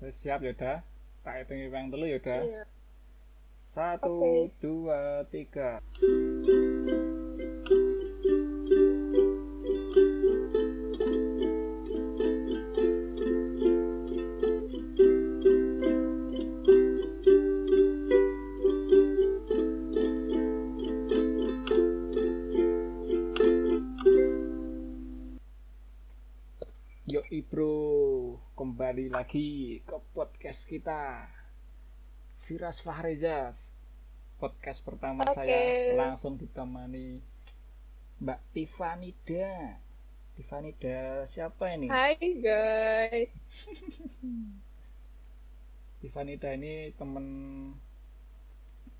Wis siap Yoda? Tak hitungi ping telu Yoda. Iya. Satu, Oke. dua, tiga. Kembali lagi ke podcast kita Firas Fahrejas Podcast pertama Oke. saya langsung ditemani Mbak Tifanida Tifanida siapa ini? Hai guys. Tifanida ini temen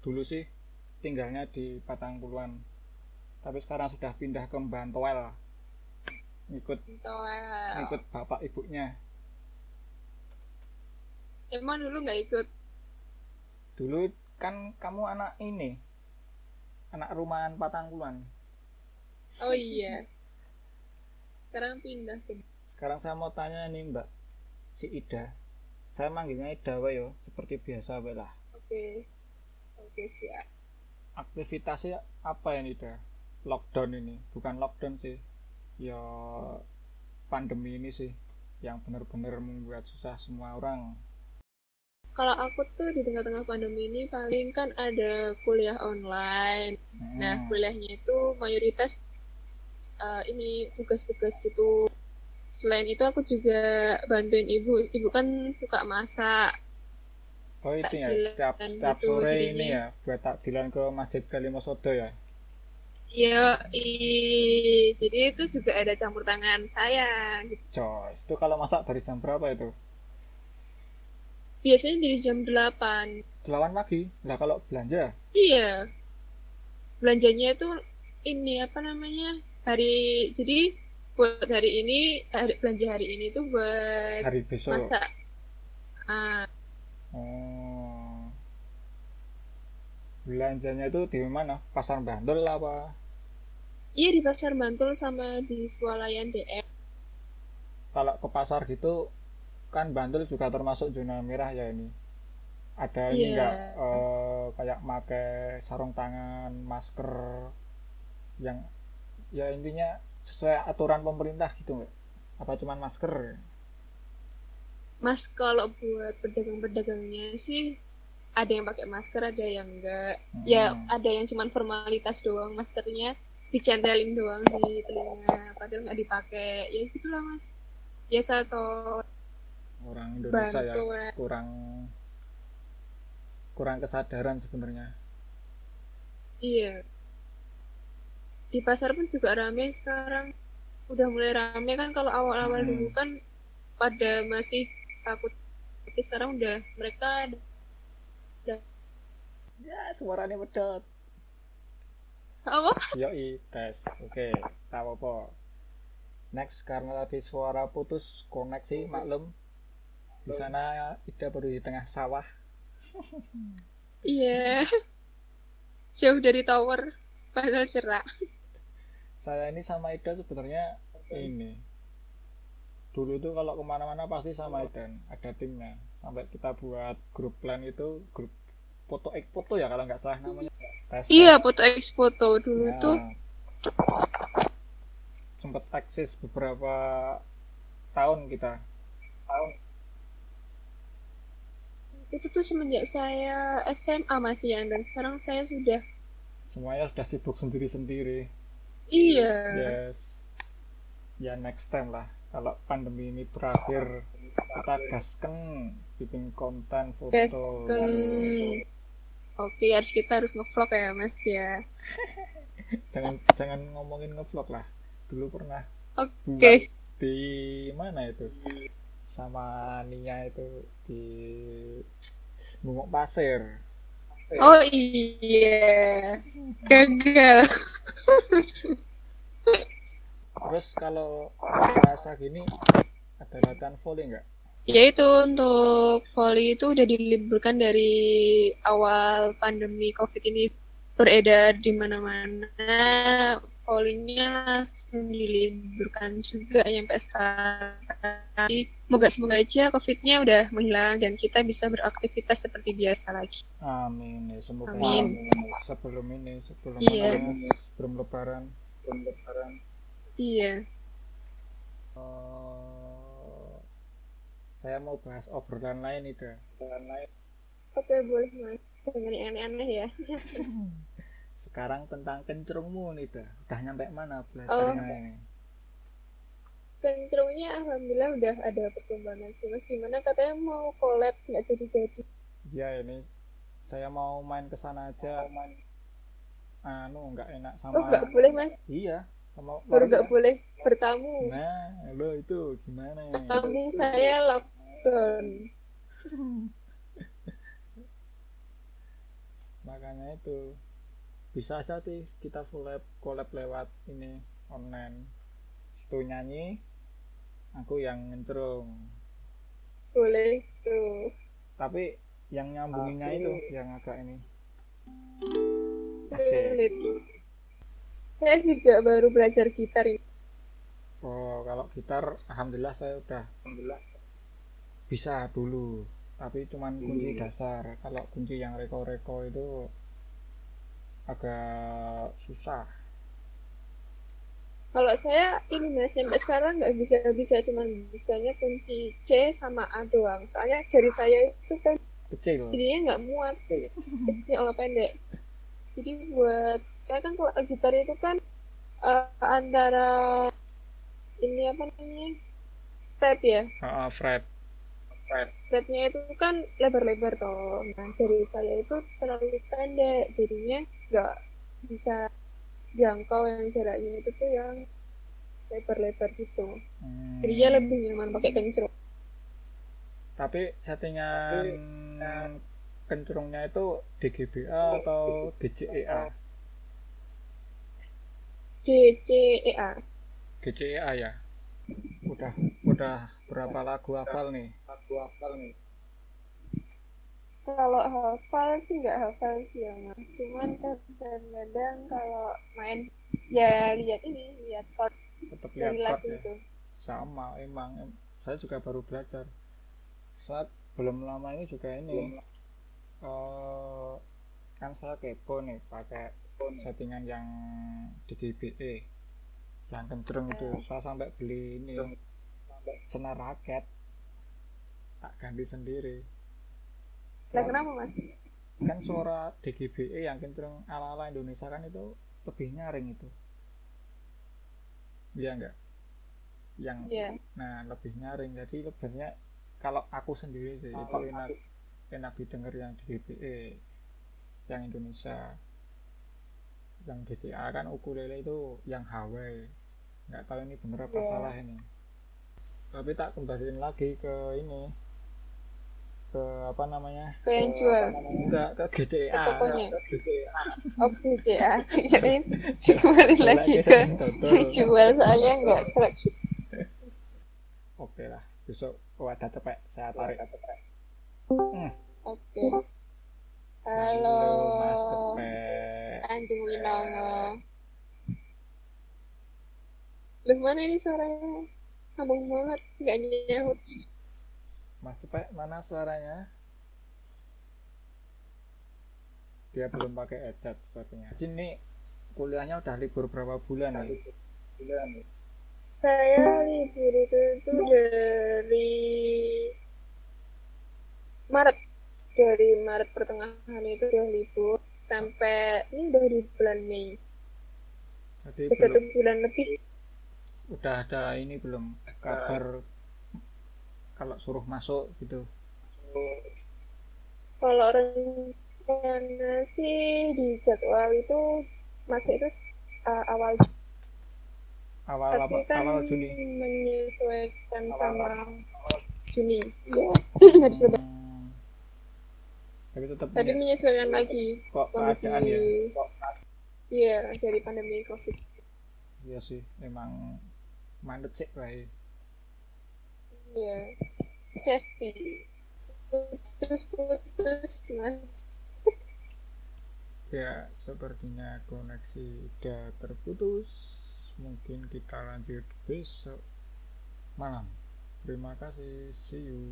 dulu sih tinggalnya di Patangkulan tapi sekarang sudah pindah ke Bantoel ngikut Toel. ngikut bapak ibunya Emang dulu nggak ikut? dulu kan kamu anak ini anak rumahan Patangkulan Oh iya. Sekarang pindah ke sekarang saya mau tanya nih mbak si Ida. Saya manggilnya Ida wae yo. Seperti biasa wae lah. Oke. Oke siap. aktivitasnya apa ya Ida? Lockdown ini. Bukan lockdown sih. Ya pandemi ini sih yang benar-benar membuat susah semua orang Kalau aku tuh di tengah-tengah pandemi ini paling kan ada kuliah online. Nah Hmm, kuliahnya itu mayoritas uh, ini tugas-tugas gitu. Selain itu aku juga bantuin ibu. Ibu kan suka masak. oh itu ya takjilan setiap, setiap gitu, sore ini jadinya. ya buat takjilan ke Masjid Kalimosodo ya Iya, jadi itu juga ada campur tangan saya. gitu. Jos itu kalau masak dari jam berapa itu Biasanya dari jam 8. 8 pagi lah kalau belanja Iya. Belanjanya itu ini apa namanya? Hari jadi buat hari ini hari, belanja hari ini tuh buat hari besok masak. Ah, Oh. Belanjanya itu di mana? Pasar Bantul apa? iya di Pasar Bantul sama di Swalayan DM. Kalau ke pasar gitu kan Bantul juga termasuk zona merah ya ini. Ada ini Iya. enggak eh, kayak make sarung tangan, masker yang ya intinya sesuai aturan pemerintah gitu nggak? Apa cuman masker? Mas kalau buat pedagang-pedagangnya sih ada yang pakai masker, ada yang enggak. Ya Hmm. ada yang cuman formalitas doang maskernya dicentelin doang di telinga padahal nggak dipakai ya gitulah mas biasa atau orang Indonesia ya kurang kurang kesadaran sebenarnya. iya di pasar pun juga rame sekarang udah mulai rame kan kalau awal-awal Hmm. dulu kan pada masih takut tapi sekarang udah mereka Ya, suaranya pedot. apa Yoi, tes. Oke, tak apa-apa. Next, karena tadi suara putus koneksi, maklum. Di sana Ida baru di tengah sawah. iya jauh dari tower padahal cerah Saya ini sama Ida sebenarnya ini. Dulu tuh kalau ke mana-mana pasti sama Ida, ada timnya. Sampai kita buat grup plan itu, grup foto ek foto ya kalau nggak salah namanya. Tes, iya foto X foto dulu Nah, tuh sempet eksis beberapa tahun kita. Itu tuh semenjak saya SMA masih ya dan sekarang saya sudah Semuanya sudah sibuk sendiri-sendiri. iya Yes. Ya next time lah. Kalau pandemi ini berakhir, kita gasken bikin konten foto. Guys, kan oke harus kita harus ngevlog ya mas ya. Jangan jangan ngomongin ngevlog lah. Dulu pernah Oke, buat di mana itu? Sama Nia itu di Bungok Pasir. oh iya, gagal. Terus kalau rasa gini ada latihan volley nggak? Ya itu untuk volley itu udah diliburkan dari awal pandemi COVID ini beredar di mana-mana. Volleynya langsung diliburkan juga sampai sekarang. Semoga semoga aja COVID-nya udah menghilang dan kita bisa beraktivitas seperti biasa lagi. Amin ya semoga Amin. sebelum ini sebelum Iya. ya, sebelum lebaran sebelum lebaran Iya. eh, saya mau bahas obrolan lain itu obrolan lain Oke boleh mas. Jangan yang aneh-aneh ya. sekarang tentang kencrungmu nih dah udah nyampe mana Oh. belajarnya ini Kencrungnya alhamdulillah udah ada perkembangan sih mas. Gimana katanya mau collab nggak jadi-jadi. ya ini saya mau main ke sana aja anu nggak enak sama Oh nggak boleh mas. iya sama Baru nggak boleh bertamu. nah lo itu gimana Tamu saya lockdown. makanya itu bisa aja sih kita collab collab lewat ini online situ nyanyi aku yang ngentrung Boleh tuh. tapi yang nyambunginnya itu yang agak ini. Sulit. Saya juga baru belajar gitar ini. oh kalau gitar alhamdulillah saya udah bisa dulu tapi cuman kunci dasar kalau kunci yang reko-reko itu agak susah Kalau saya ini mas sampai sekarang nggak bisa bisa cuman bisanya kunci C sama A doang. Soalnya jari saya itu kan kecil jadinya nggak muat. Ini Allah pendek. Jadi buat saya kan kalau gitar itu kan eh, antara ini apa namanya fret ya. Ah, ah, fret Fretnya itu kan lebar-lebar toh. Nah jari saya itu terlalu pendek, jadinya nggak bisa jangkau yang jaraknya itu tuh yang lebar-lebar gitu. Hmm. Jadinya lebih nyaman pakai kencur. tapi settingan kencurungnya itu DGBA atau DCEA G C E ya udah udah berapa lagu hafal nih lagu hafal nih Kalau hafal sih nggak hafal sih ya mas. Cuman kadang-kadang kalau main ya lihat ini lihat chord tetap lihat dari lagu chord ya. itu. sama emang. Em- saya juga baru belajar. Saat belum lama ini juga ini eh, kan saya kepo nih pakai settingan yang DGBE yang kenceng itu. Saya sampai beli ini senar raket tak ganti sendiri Nah kenapa mas? kan suara DGBE yang kenceng ala-ala Indonesia kan itu lebih nyaring itu. Iya enggak? Yang Ya. nah lebih nyaring. Jadi sebenarnya kalau aku sendiri sih itu enak enak didengar yang DGBE yang Indonesia. Yang DCA kan ukulele itu yang Hawaii. Nggak tahu ini bener apa Iya. salah ini. Tapi tak kembaliin lagi ke ini ke apa namanya Ke yang jual. enggak ke GCA Ke tokonya. GCA. Oke C A. Kirain kembali lagi ke yang jual soalnya nggak serak. oke lah besok wadah cepet saya tarik hmm. Oke. Halo. Anjing Winongo. Loh mana ini suaranya? Sambung banget, nggak nyahut. Mas Cepet mana suaranya dia belum pakai headset sepertinya sini kuliahnya udah libur berapa bulan nih Saya libur itu, itu dari Maret. Dari Maret pertengahan itu udah libur. Sampai ini udah di bulan Mei. jadi satu bulan lebih. udah ada ini belum kabar kalau suruh masuk gitu? Kalau rencana sih di jadwal itu masuk itu uh, awal awal tapi apa? kan awal Juni. menyesuaikan sama Juni. Ya. Hmm. tapi tetap tapi menyesuaikan lagi kok kondisi ya? Iya dari pandemi covid. Iya sih memang mandet sih baik iya safety. Putus-putus mas. Ya sepertinya koneksi udah terputus. Mungkin kita lanjut besok malam. Terima kasih. See you